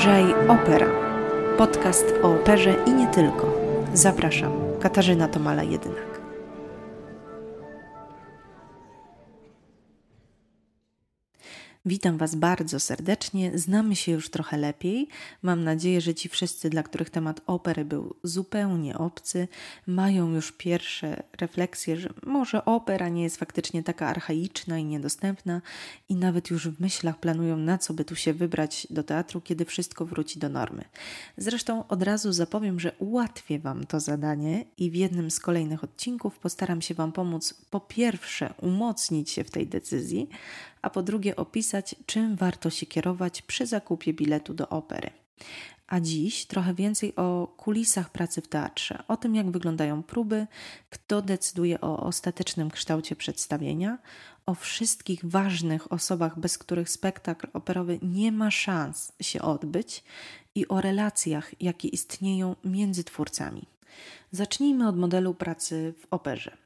Lżej Opera. Podcast o operze i nie tylko. Zapraszam, Katarzyna Tomala Witam Was bardzo serdecznie. Znamy się już trochę lepiej. Mam nadzieję, że ci wszyscy, dla których temat opery był zupełnie obcy, mają już pierwsze refleksje, że może opera nie jest faktycznie taka archaiczna i niedostępna, i nawet już w myślach planują, na co by tu się wybrać do teatru, kiedy wszystko wróci do normy. Zresztą od razu zapowiem, że ułatwię Wam to zadanie i w jednym z kolejnych odcinków postaram się Wam pomóc po pierwsze umocnić się w tej decyzji, a po drugie opisać, czym warto się kierować przy zakupie biletu do opery. A dziś trochę więcej o kulisach pracy w teatrze, o tym, jak wyglądają próby, kto decyduje o ostatecznym kształcie przedstawienia, o wszystkich ważnych osobach, bez których spektakl operowy nie ma szans się odbyć i o relacjach, jakie istnieją między twórcami. Zacznijmy od modelu pracy w operze.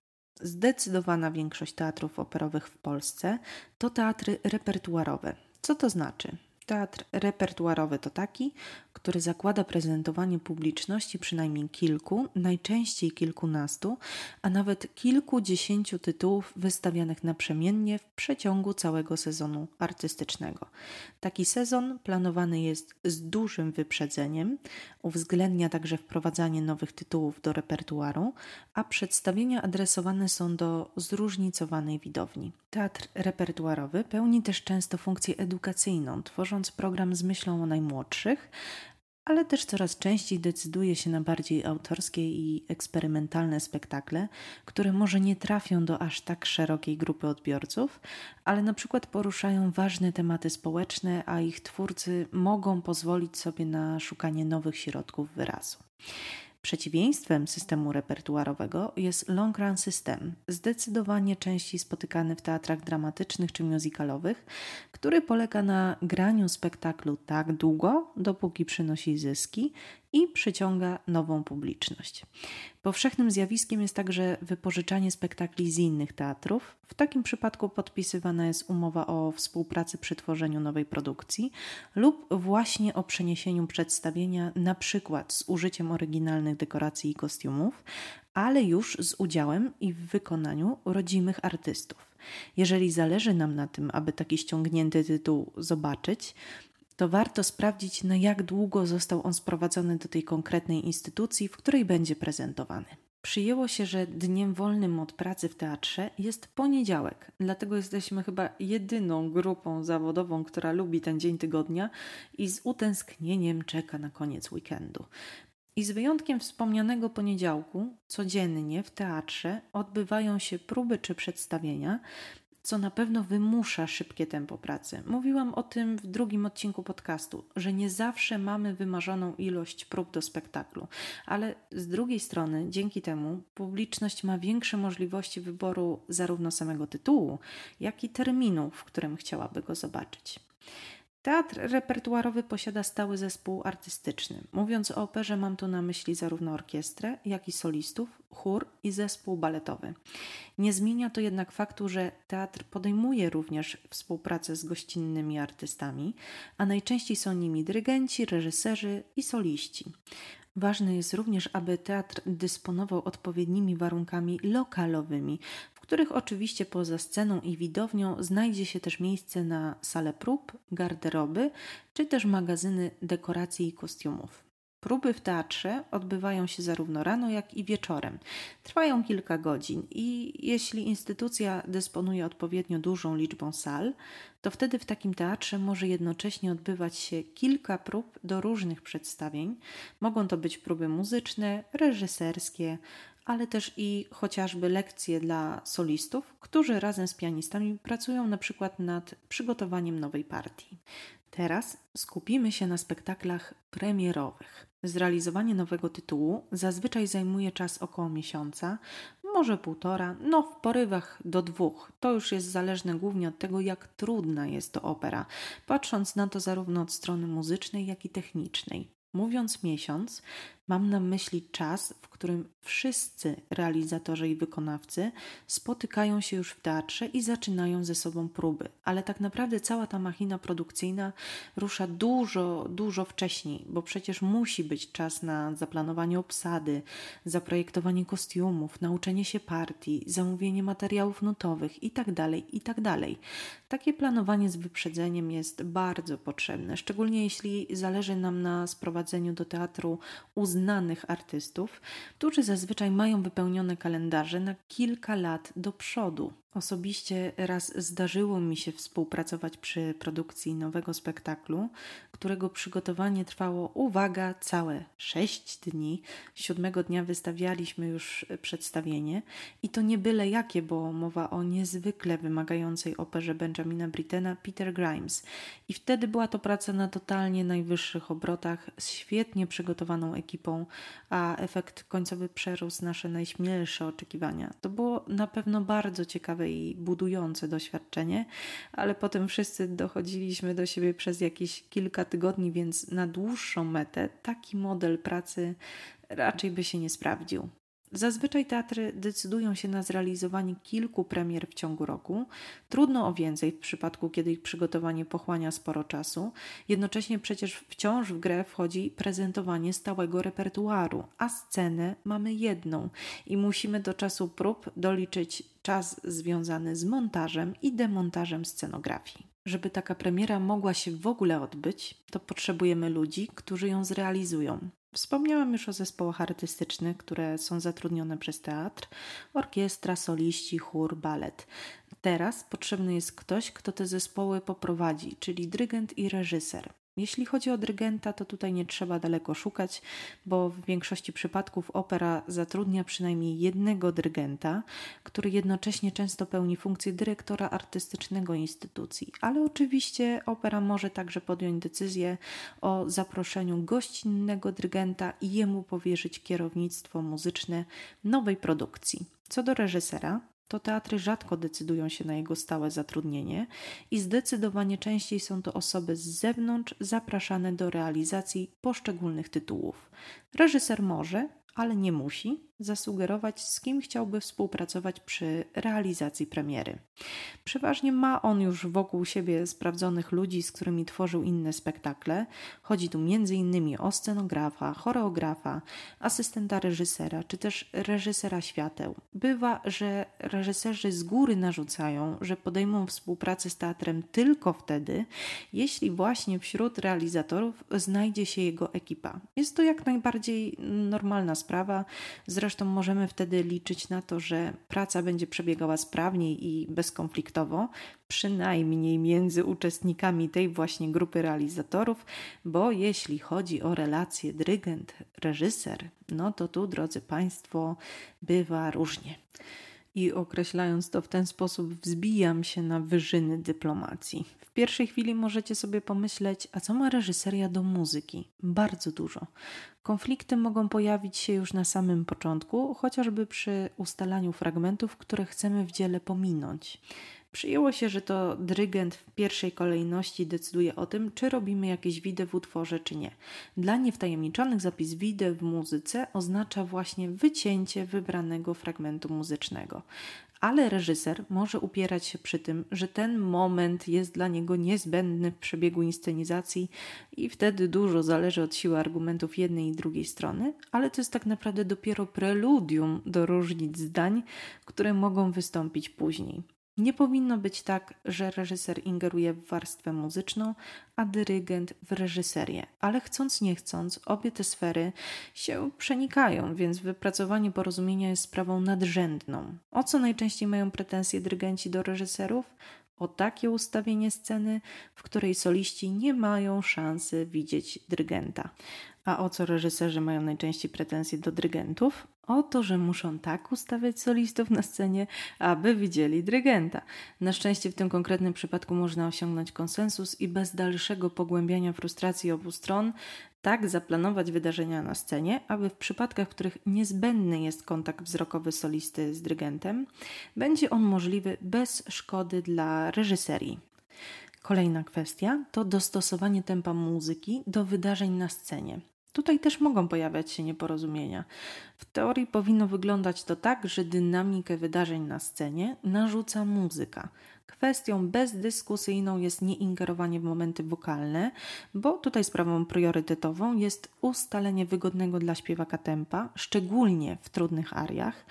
Zdecydowana większość teatrów operowych w Polsce to teatry repertuarowe. Co to znaczy? Teatr repertuarowy to taki, który zakłada prezentowanie publiczności przynajmniej kilku, najczęściej kilkunastu, a nawet kilkudziesięciu tytułów wystawianych naprzemiennie w przeciągu całego sezonu artystycznego. Taki sezon planowany jest z dużym wyprzedzeniem, uwzględnia także wprowadzanie nowych tytułów do repertuaru, a przedstawienia adresowane są do zróżnicowanej widowni. Teatr repertuarowy pełni też często funkcję edukacyjną, tworząc program z myślą o najmłodszych, ale też coraz częściej decyduje się na bardziej autorskie i eksperymentalne spektakle, które może nie trafią do aż tak szerokiej grupy odbiorców, ale na przykład poruszają ważne tematy społeczne, a ich twórcy mogą pozwolić sobie na szukanie nowych środków wyrazu. Przeciwieństwem systemu repertuarowego jest long run system, zdecydowanie częściej spotykany w teatrach dramatycznych czy musicalowych, który polega na graniu spektaklu tak długo, dopóki przynosi zyski i przyciąga nową publiczność. Powszechnym zjawiskiem jest także wypożyczanie spektakli z innych teatrów. W takim przypadku podpisywana jest umowa o współpracy przy tworzeniu nowej produkcji lub właśnie o przeniesieniu przedstawienia, na przykład z użyciem oryginalnych dekoracji i kostiumów, ale już z udziałem i w wykonaniu rodzimych artystów. Jeżeli zależy nam na tym, aby taki ściągnięty tytuł zobaczyć, to warto sprawdzić, na jak długo został on sprowadzony do tej konkretnej instytucji, w której będzie prezentowany. Przyjęło się, że dniem wolnym od pracy w teatrze jest poniedziałek, dlatego jesteśmy chyba jedyną grupą zawodową, która lubi ten dzień tygodnia i z utęsknieniem czeka na koniec weekendu. I z wyjątkiem wspomnianego poniedziałku, codziennie w teatrze odbywają się próby czy przedstawienia, co na pewno wymusza szybkie tempo pracy. Mówiłam o tym w drugim odcinku podcastu, że nie zawsze mamy wymarzoną ilość prób do spektaklu, ale z drugiej strony, dzięki temu, publiczność ma większe możliwości wyboru zarówno samego tytułu, jak i terminu, w którym chciałaby go zobaczyć. Teatr repertuarowy posiada stały zespół artystyczny. Mówiąc o operze, mam tu na myśli zarówno orkiestrę, jak i solistów, chór i zespół baletowy. Nie zmienia to jednak faktu, że teatr podejmuje również współpracę z gościnnymi artystami, a najczęściej są nimi dyrygenci, reżyserzy i soliści. Ważne jest również, aby teatr dysponował odpowiednimi warunkami lokalowymi, których oczywiście poza sceną i widownią znajdzie się też miejsce na salę prób, garderoby czy też magazyny dekoracji i kostiumów. Próby w teatrze odbywają się zarówno rano, jak i wieczorem. Trwają kilka godzin i jeśli instytucja dysponuje odpowiednio dużą liczbą sal, to wtedy w takim teatrze może jednocześnie odbywać się kilka prób do różnych przedstawień. Mogą to być próby muzyczne, reżyserskie, ale też i chociażby lekcje dla solistów, którzy razem z pianistami pracują na przykład nad przygotowaniem nowej partii. Teraz skupimy się na spektaklach premierowych. Zrealizowanie nowego tytułu zazwyczaj zajmuje czas około miesiąca, może półtora, no w porywach do dwóch. To już jest zależne głównie od tego, jak trudna jest to opera, patrząc na to zarówno od strony muzycznej, jak i technicznej. Mówiąc miesiąc, Mam na myśli czas, w którym wszyscy realizatorzy i wykonawcy spotykają się już w teatrze i zaczynają ze sobą próby, ale tak naprawdę cała ta machina produkcyjna rusza dużo, dużo wcześniej, bo przecież musi być czas na zaplanowanie obsady, zaprojektowanie kostiumów, nauczenie się partii, zamówienie materiałów nutowych itd. Tak itd. Tak Takie planowanie z wyprzedzeniem jest bardzo potrzebne, szczególnie jeśli zależy nam na sprowadzeniu do teatru uznanych artystów, którzy zazwyczaj mają wypełnione kalendarze na kilka lat do przodu. Osobiście raz zdarzyło mi się współpracować przy produkcji nowego spektaklu, którego przygotowanie trwało, uwaga, całe 6 dni. Siódmego dnia wystawialiśmy już przedstawienie i to nie byle jakie, bo mowa o niezwykle wymagającej operze Benjamina Brittena Peter Grimes. I wtedy była to praca na totalnie najwyższych obrotach, z świetnie przygotowaną ekipą, a efekt końcowy przerósł nasze najśmielsze oczekiwania. To było na pewno bardzo ciekawe ciekawe i budujące doświadczenie, ale potem wszyscy dochodziliśmy do siebie przez jakieś kilka tygodni, więc na dłuższą metę taki model pracy raczej by się nie sprawdził. Zazwyczaj teatry decydują się na zrealizowanie kilku premier w ciągu roku. Trudno o więcej w przypadku, kiedy ich przygotowanie pochłania sporo czasu. Jednocześnie przecież wciąż w grę wchodzi prezentowanie stałego repertuaru, a scenę mamy jedną i musimy do czasu prób doliczyć czas związany z montażem i demontażem scenografii. Żeby taka premiera mogła się w ogóle odbyć, to potrzebujemy ludzi, którzy ją zrealizują. Wspomniałam już o zespołach artystycznych, które są zatrudnione przez teatr, orkiestra, soliści, chór, balet. Teraz potrzebny jest ktoś, kto te zespoły poprowadzi, czyli dyrygent i reżyser. Jeśli chodzi o dyrygenta, to tutaj nie trzeba daleko szukać, bo w większości przypadków opera zatrudnia przynajmniej jednego dyrygenta, który jednocześnie często pełni funkcję dyrektora artystycznego instytucji. Ale oczywiście opera może także podjąć decyzję o zaproszeniu gościnnego dyrygenta i jemu powierzyć kierownictwo muzyczne nowej produkcji. Co do reżysera, to teatry rzadko decydują się na jego stałe zatrudnienie i zdecydowanie częściej są to osoby z zewnątrz zapraszane do realizacji poszczególnych tytułów. Reżyser może, ale nie musi, zasugerować, z kim chciałby współpracować przy realizacji premiery. Przeważnie ma on już wokół siebie sprawdzonych ludzi, z którymi tworzył inne spektakle. Chodzi tu m.in. o scenografa, choreografa, asystenta reżysera, czy też reżysera świateł. Bywa, że reżyserzy z góry narzucają, że podejmą współpracę z teatrem tylko wtedy, jeśli właśnie wśród realizatorów znajdzie się jego ekipa. Jest to jak najbardziej normalna sprawa, zresztą Zresztą możemy wtedy liczyć na to, że praca będzie przebiegała sprawniej i bezkonfliktowo, przynajmniej między uczestnikami tej właśnie grupy realizatorów, bo jeśli chodzi o relacje dyrygent-reżyser, no to tu, drodzy Państwo, bywa różnie i określając to w ten sposób, wzbijam się na wyżyny dyplomacji. W pierwszej chwili możecie sobie pomyśleć, a co ma reżyseria do muzyki? Bardzo dużo. Konflikty mogą pojawić się już na samym początku, chociażby przy ustalaniu fragmentów, które chcemy w dziele pominąć. Przyjęło się, że to dyrygent w pierwszej kolejności decyduje o tym, czy robimy jakieś widy w utworze, czy nie. Dla niewtajemniczonych zapis widy w muzyce oznacza właśnie wycięcie wybranego fragmentu muzycznego. Ale reżyser może upierać się przy tym, że ten moment jest dla niego niezbędny w przebiegu inscenizacji i wtedy dużo zależy od siły argumentów jednej i drugiej strony, ale to jest tak naprawdę dopiero preludium do różnic zdań, które mogą wystąpić później. Nie powinno być tak, że reżyser ingeruje w warstwę muzyczną, a dyrygent w reżyserię, ale chcąc nie chcąc, obie te sfery się przenikają, więc wypracowanie porozumienia jest sprawą nadrzędną. O co najczęściej mają pretensje dyrygenci do reżyserów? O takie ustawienie sceny, w której soliści nie mają szansy widzieć dyrygenta. A o co reżyserzy mają najczęściej pretensje do dyrygentów? O to, że muszą tak ustawiać solistów na scenie, aby widzieli dyrygenta. Na szczęście w tym konkretnym przypadku można osiągnąć konsensus i bez dalszego pogłębiania frustracji obu stron tak zaplanować wydarzenia na scenie, aby w przypadkach, w których niezbędny jest kontakt wzrokowy solisty z dyrygentem, będzie on możliwy bez szkody dla reżyserii. Kolejna kwestia to dostosowanie tempa muzyki do wydarzeń na scenie. Tutaj też mogą pojawiać się nieporozumienia. W teorii powinno wyglądać to tak, że dynamikę wydarzeń na scenie narzuca muzyka. Kwestią bezdyskusyjną jest nie ingerowanie w momenty wokalne, bo tutaj sprawą priorytetową jest ustalenie wygodnego dla śpiewaka tempa, szczególnie w trudnych ariach,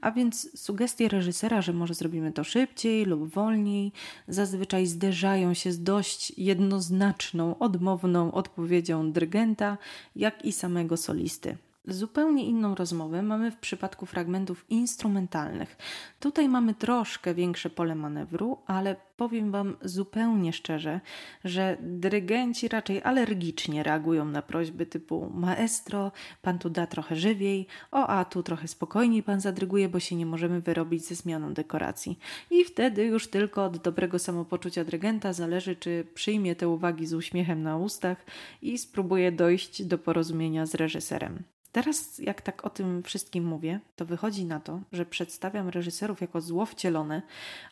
a więc sugestie reżysera, że może zrobimy to szybciej lub wolniej, zazwyczaj zderzają się z dość jednoznaczną, odmowną odpowiedzią dyrygenta, jak i samego solisty. Zupełnie inną rozmowę mamy w przypadku fragmentów instrumentalnych. Tutaj mamy troszkę większe pole manewru, ale powiem Wam zupełnie szczerze, że dyrygenci raczej alergicznie reagują na prośby typu maestro, pan tu da trochę żywiej, o a tu trochę spokojniej pan zadryguje, bo się nie możemy wyrobić ze zmianą dekoracji. I wtedy już tylko od dobrego samopoczucia dyrygenta zależy, czy przyjmie te uwagi z uśmiechem na ustach i spróbuje dojść do porozumienia z reżyserem. Teraz, jak tak o tym wszystkim mówię, to wychodzi na to, że przedstawiam reżyserów jako zło wcielone,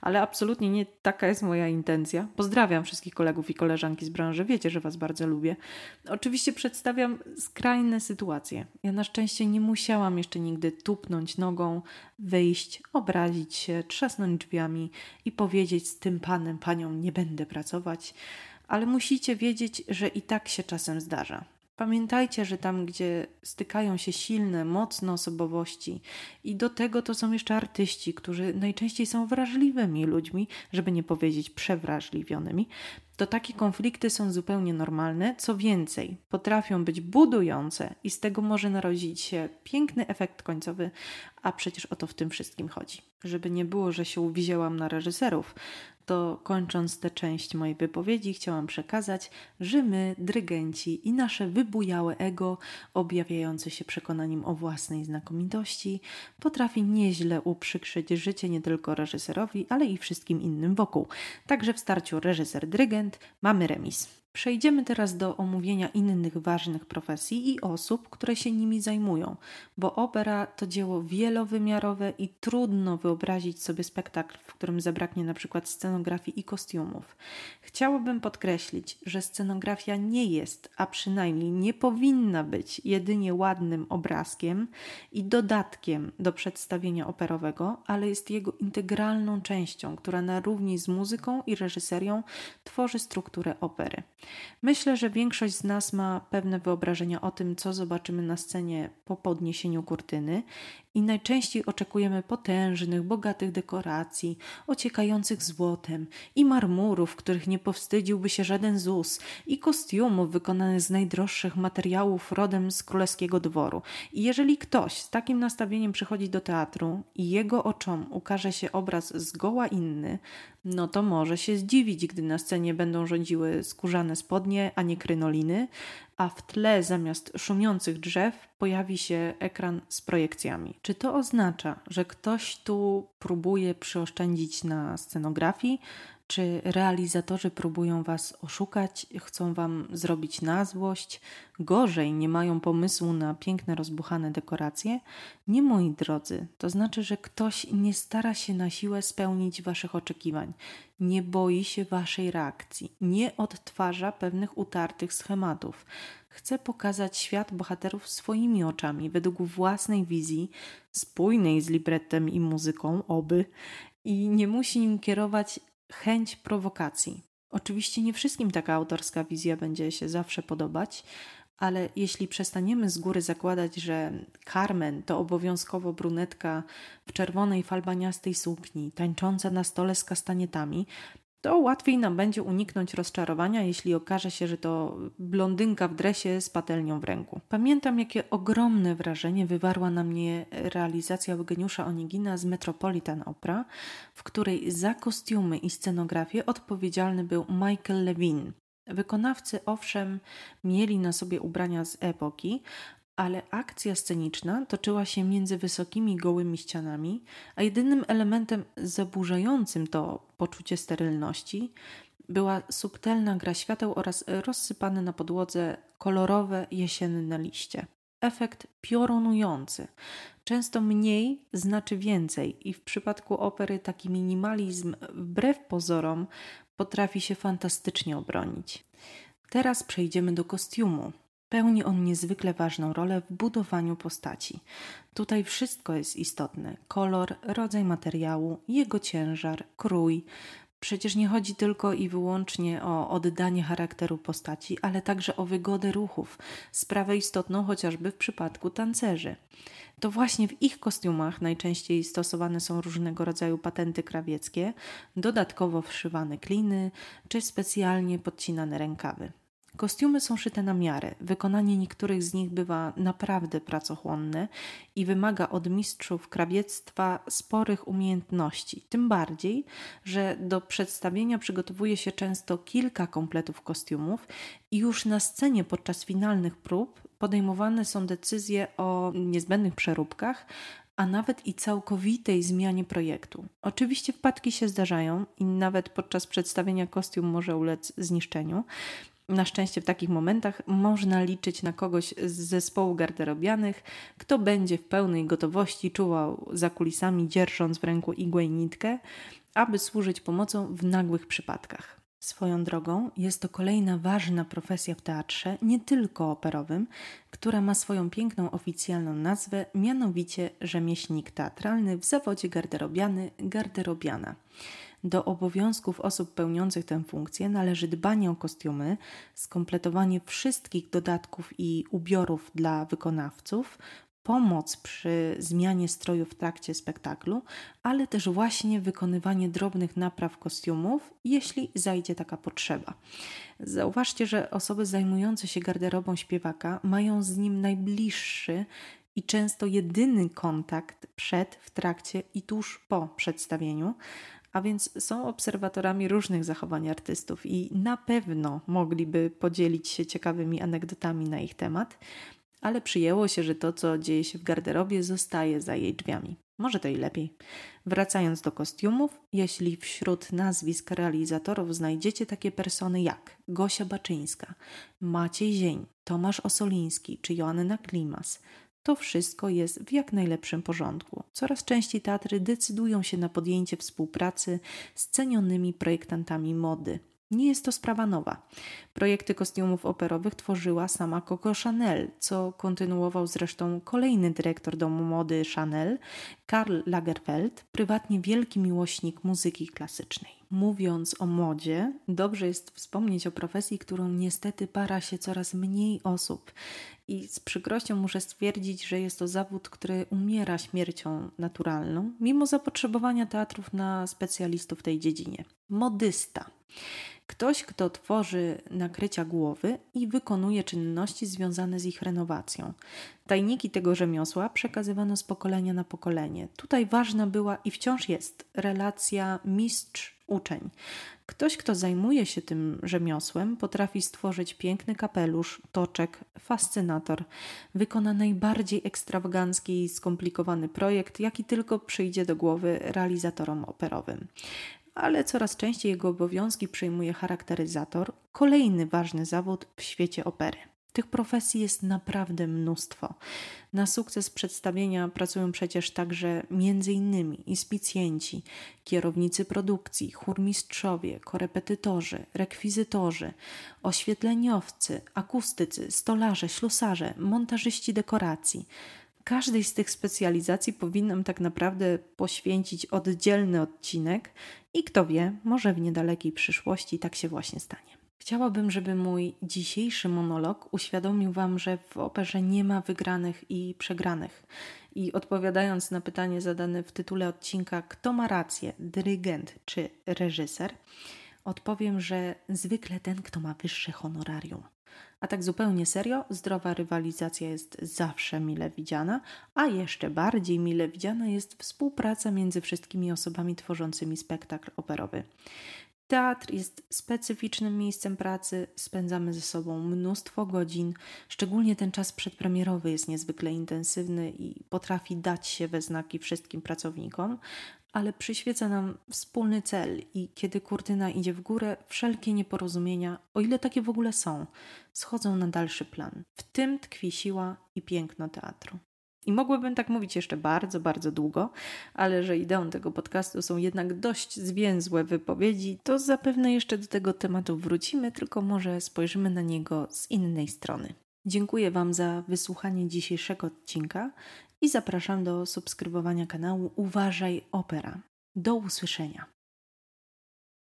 ale absolutnie nie taka jest moja intencja. Pozdrawiam wszystkich kolegów i koleżanki z branży, wiecie, że Was bardzo lubię. Oczywiście przedstawiam skrajne sytuacje. Ja na szczęście nie musiałam jeszcze nigdy tupnąć nogą, wyjść, obrazić się, trzasnąć drzwiami i powiedzieć z tym panem, panią nie będę pracować, ale musicie wiedzieć, że i tak się czasem zdarza. Pamiętajcie, że tam, gdzie stykają się silne, mocne osobowości, i do tego to są jeszcze artyści, którzy najczęściej są wrażliwymi ludźmi, żeby nie powiedzieć przewrażliwionymi, to takie konflikty są zupełnie normalne. Co więcej, potrafią być budujące i z tego może narodzić się piękny efekt końcowy, a przecież o to w tym wszystkim chodzi. Żeby nie było, że się uwzięłam na reżyserów, to kończąc tę część mojej wypowiedzi, chciałam przekazać, że my, drygenci i nasze wybujałe ego, objawiające się przekonaniem o własnej znakomitości, potrafi nieźle uprzykrzyć życie nie tylko reżyserowi, ale i wszystkim innym wokół. Także w starciu reżyser-dyrygent mamy remis. Przejdziemy teraz do omówienia innych ważnych profesji i osób, które się nimi zajmują, bo opera to dzieło wielowymiarowe i trudno wyobrazić sobie spektakl, w którym zabraknie na przykład scenografii i kostiumów. Chciałabym podkreślić, że scenografia nie jest, a przynajmniej nie powinna być jedynie ładnym obrazkiem i dodatkiem do przedstawienia operowego, ale jest jego integralną częścią, która na równi z muzyką i reżyserią tworzy strukturę opery. Myślę, że większość z nas ma pewne wyobrażenia o tym, co zobaczymy na scenie po podniesieniu kurtyny i najczęściej oczekujemy potężnych, bogatych dekoracji, ociekających złotem i marmurów, których nie powstydziłby się żaden ZUS i kostiumów wykonanych z najdroższych materiałów rodem z królewskiego dworu. I jeżeli ktoś z takim nastawieniem przychodzi do teatru i jego oczom ukaże się obraz zgoła inny, no to może się zdziwić, gdy na scenie będą rządziły skórzane spodnie, a nie krynoliny, a w tle zamiast szumiących drzew pojawi się ekran z projekcjami. Czy to oznacza, że ktoś tu próbuje przyoszczędzić na scenografii, czy realizatorzy próbują Was oszukać, chcą Wam zrobić na złość? Gorzej, nie mają pomysłu na piękne, rozbuchane dekoracje? Nie, moi drodzy, to znaczy, że ktoś nie stara się na siłę spełnić Waszych oczekiwań, nie boi się Waszej reakcji, nie odtwarza pewnych utartych schematów. Chce pokazać świat bohaterów swoimi oczami, według własnej wizji, spójnej z librettem i muzyką, oby, i nie musi nim kierować chęć prowokacji. Oczywiście nie wszystkim taka autorska wizja będzie się zawsze podobać, ale jeśli przestaniemy z góry zakładać, że Carmen to obowiązkowo brunetka w czerwonej falbaniastej sukni, tańcząca na stole z kastanietami, to łatwiej nam będzie uniknąć rozczarowania, jeśli okaże się, że to blondynka w dresie z patelnią w ręku. Pamiętam, jakie ogromne wrażenie wywarła na mnie realizacja Eugeniusza Onigina z Metropolitan Opera, w której za kostiumy i scenografię odpowiedzialny był Michael Levin. Wykonawcy owszem mieli na sobie ubrania z epoki, ale akcja sceniczna toczyła się między wysokimi, gołymi ścianami, a jedynym elementem zaburzającym to poczucie sterylności była subtelna gra świateł oraz rozsypane na podłodze kolorowe jesienne liście. Efekt piorunujący. Często mniej znaczy więcej, i w przypadku opery taki minimalizm, wbrew pozorom, potrafi się fantastycznie obronić. Teraz przejdziemy do kostiumu. Pełni on niezwykle ważną rolę w budowaniu postaci. Tutaj wszystko jest istotne: kolor, rodzaj materiału, jego ciężar, krój. Przecież nie chodzi tylko i wyłącznie o oddanie charakteru postaci, ale także o wygodę ruchów, sprawę istotną chociażby w przypadku tancerzy. To właśnie w ich kostiumach najczęściej stosowane są różnego rodzaju patenty krawieckie, dodatkowo wszywane kliny czy specjalnie podcinane rękawy. Kostiumy są szyte na miarę. Wykonanie niektórych z nich bywa naprawdę pracochłonne i wymaga od mistrzów krawiectwa sporych umiejętności. Tym bardziej, że do przedstawienia przygotowuje się często kilka kompletów kostiumów i już na scenie podczas finalnych prób podejmowane są decyzje o niezbędnych przeróbkach, a nawet i całkowitej zmianie projektu. Oczywiście wpadki się zdarzają i nawet podczas przedstawienia kostium może ulec zniszczeniu, na szczęście w takich momentach można liczyć na kogoś z zespołu garderobianych, kto będzie w pełnej gotowości czuwał za kulisami, dzierżąc w ręku igłę i nitkę, aby służyć pomocą w nagłych przypadkach. Swoją drogą jest to kolejna ważna profesja w teatrze, nie tylko operowym, która ma swoją piękną oficjalną nazwę, mianowicie rzemieślnik teatralny w zawodzie garderobiany, garderobiana. Do obowiązków osób pełniących tę funkcję należy dbanie o kostiumy, skompletowanie wszystkich dodatków i ubiorów dla wykonawców, pomoc przy zmianie stroju w trakcie spektaklu, ale też właśnie wykonywanie drobnych napraw kostiumów, jeśli zajdzie taka potrzeba. Zauważcie, że osoby zajmujące się garderobą śpiewaka mają z nim najbliższy i często jedyny kontakt przed, w trakcie i tuż po przedstawieniu, a więc są obserwatorami różnych zachowań artystów i na pewno mogliby podzielić się ciekawymi anegdotami na ich temat, ale przyjęło się, że to, co dzieje się w garderobie, zostaje za jej drzwiami. Może to i lepiej. Wracając do kostiumów, jeśli wśród nazwisk realizatorów znajdziecie takie persony jak Gosia Baczyńska, Maciej Zień, Tomasz Osoliński czy Joanna Klimas, to wszystko jest w jak najlepszym porządku. Coraz częściej teatry decydują się na podjęcie współpracy z cenionymi projektantami mody. Nie jest to sprawa nowa. Projekty kostiumów operowych tworzyła sama Coco Chanel, co kontynuował zresztą kolejny dyrektor domu mody Chanel, Karl Lagerfeld, prywatnie wielki miłośnik muzyki klasycznej. Mówiąc o modzie, dobrze jest wspomnieć o profesji, którą niestety para się coraz mniej osób. I z przykrością muszę stwierdzić, że jest to zawód, który umiera śmiercią naturalną, mimo zapotrzebowania teatrów na specjalistów w tej dziedzinie. Modysta. Ktoś, kto tworzy nakrycia głowy i wykonuje czynności związane z ich renowacją. Tajniki tego rzemiosła przekazywano z pokolenia na pokolenie. Tutaj ważna była i wciąż jest relacja mistrz-uczeń. Ktoś, kto zajmuje się tym rzemiosłem, potrafi stworzyć piękny kapelusz, toczek, fascynator, wykona najbardziej ekstrawagancki i skomplikowany projekt, jaki tylko przyjdzie do głowy realizatorom operowym ale coraz częściej jego obowiązki przejmuje charakteryzator, kolejny ważny zawód w świecie opery. Tych profesji jest naprawdę mnóstwo. Na sukces przedstawienia pracują przecież także m.in. inspicjenci, kierownicy produkcji, chórmistrzowie, korepetytorzy, rekwizytorzy, oświetleniowcy, akustycy, stolarze, ślusarze, montażyści dekoracji każdej z tych specjalizacji powinnam tak naprawdę poświęcić oddzielny odcinek i kto wie, może w niedalekiej przyszłości tak się właśnie stanie. Chciałabym, żeby mój dzisiejszy monolog uświadomił Wam, że w operze nie ma wygranych i przegranych. I odpowiadając na pytanie zadane w tytule odcinka, kto ma rację, dyrygent czy reżyser, odpowiem, że zwykle ten, kto ma wyższe honorarium. A tak zupełnie serio, zdrowa rywalizacja jest zawsze mile widziana, a jeszcze bardziej mile widziana jest współpraca między wszystkimi osobami tworzącymi spektakl operowy. Teatr jest specyficznym miejscem pracy, spędzamy ze sobą mnóstwo godzin, szczególnie ten czas przedpremierowy jest niezwykle intensywny i potrafi dać się we znaki wszystkim pracownikom, ale przyświeca nam wspólny cel i kiedy kurtyna idzie w górę, wszelkie nieporozumienia, o ile takie w ogóle są, schodzą na dalszy plan. W tym tkwi siła i piękno teatru. I mogłabym tak mówić jeszcze bardzo, bardzo długo, ale że ideą tego podcastu są jednak dość zwięzłe wypowiedzi, to zapewne jeszcze do tego tematu wrócimy, tylko może spojrzymy na niego z innej strony. Dziękuję Wam za wysłuchanie dzisiejszego odcinka i zapraszam do subskrybowania kanału Uważaj Opera. Do usłyszenia.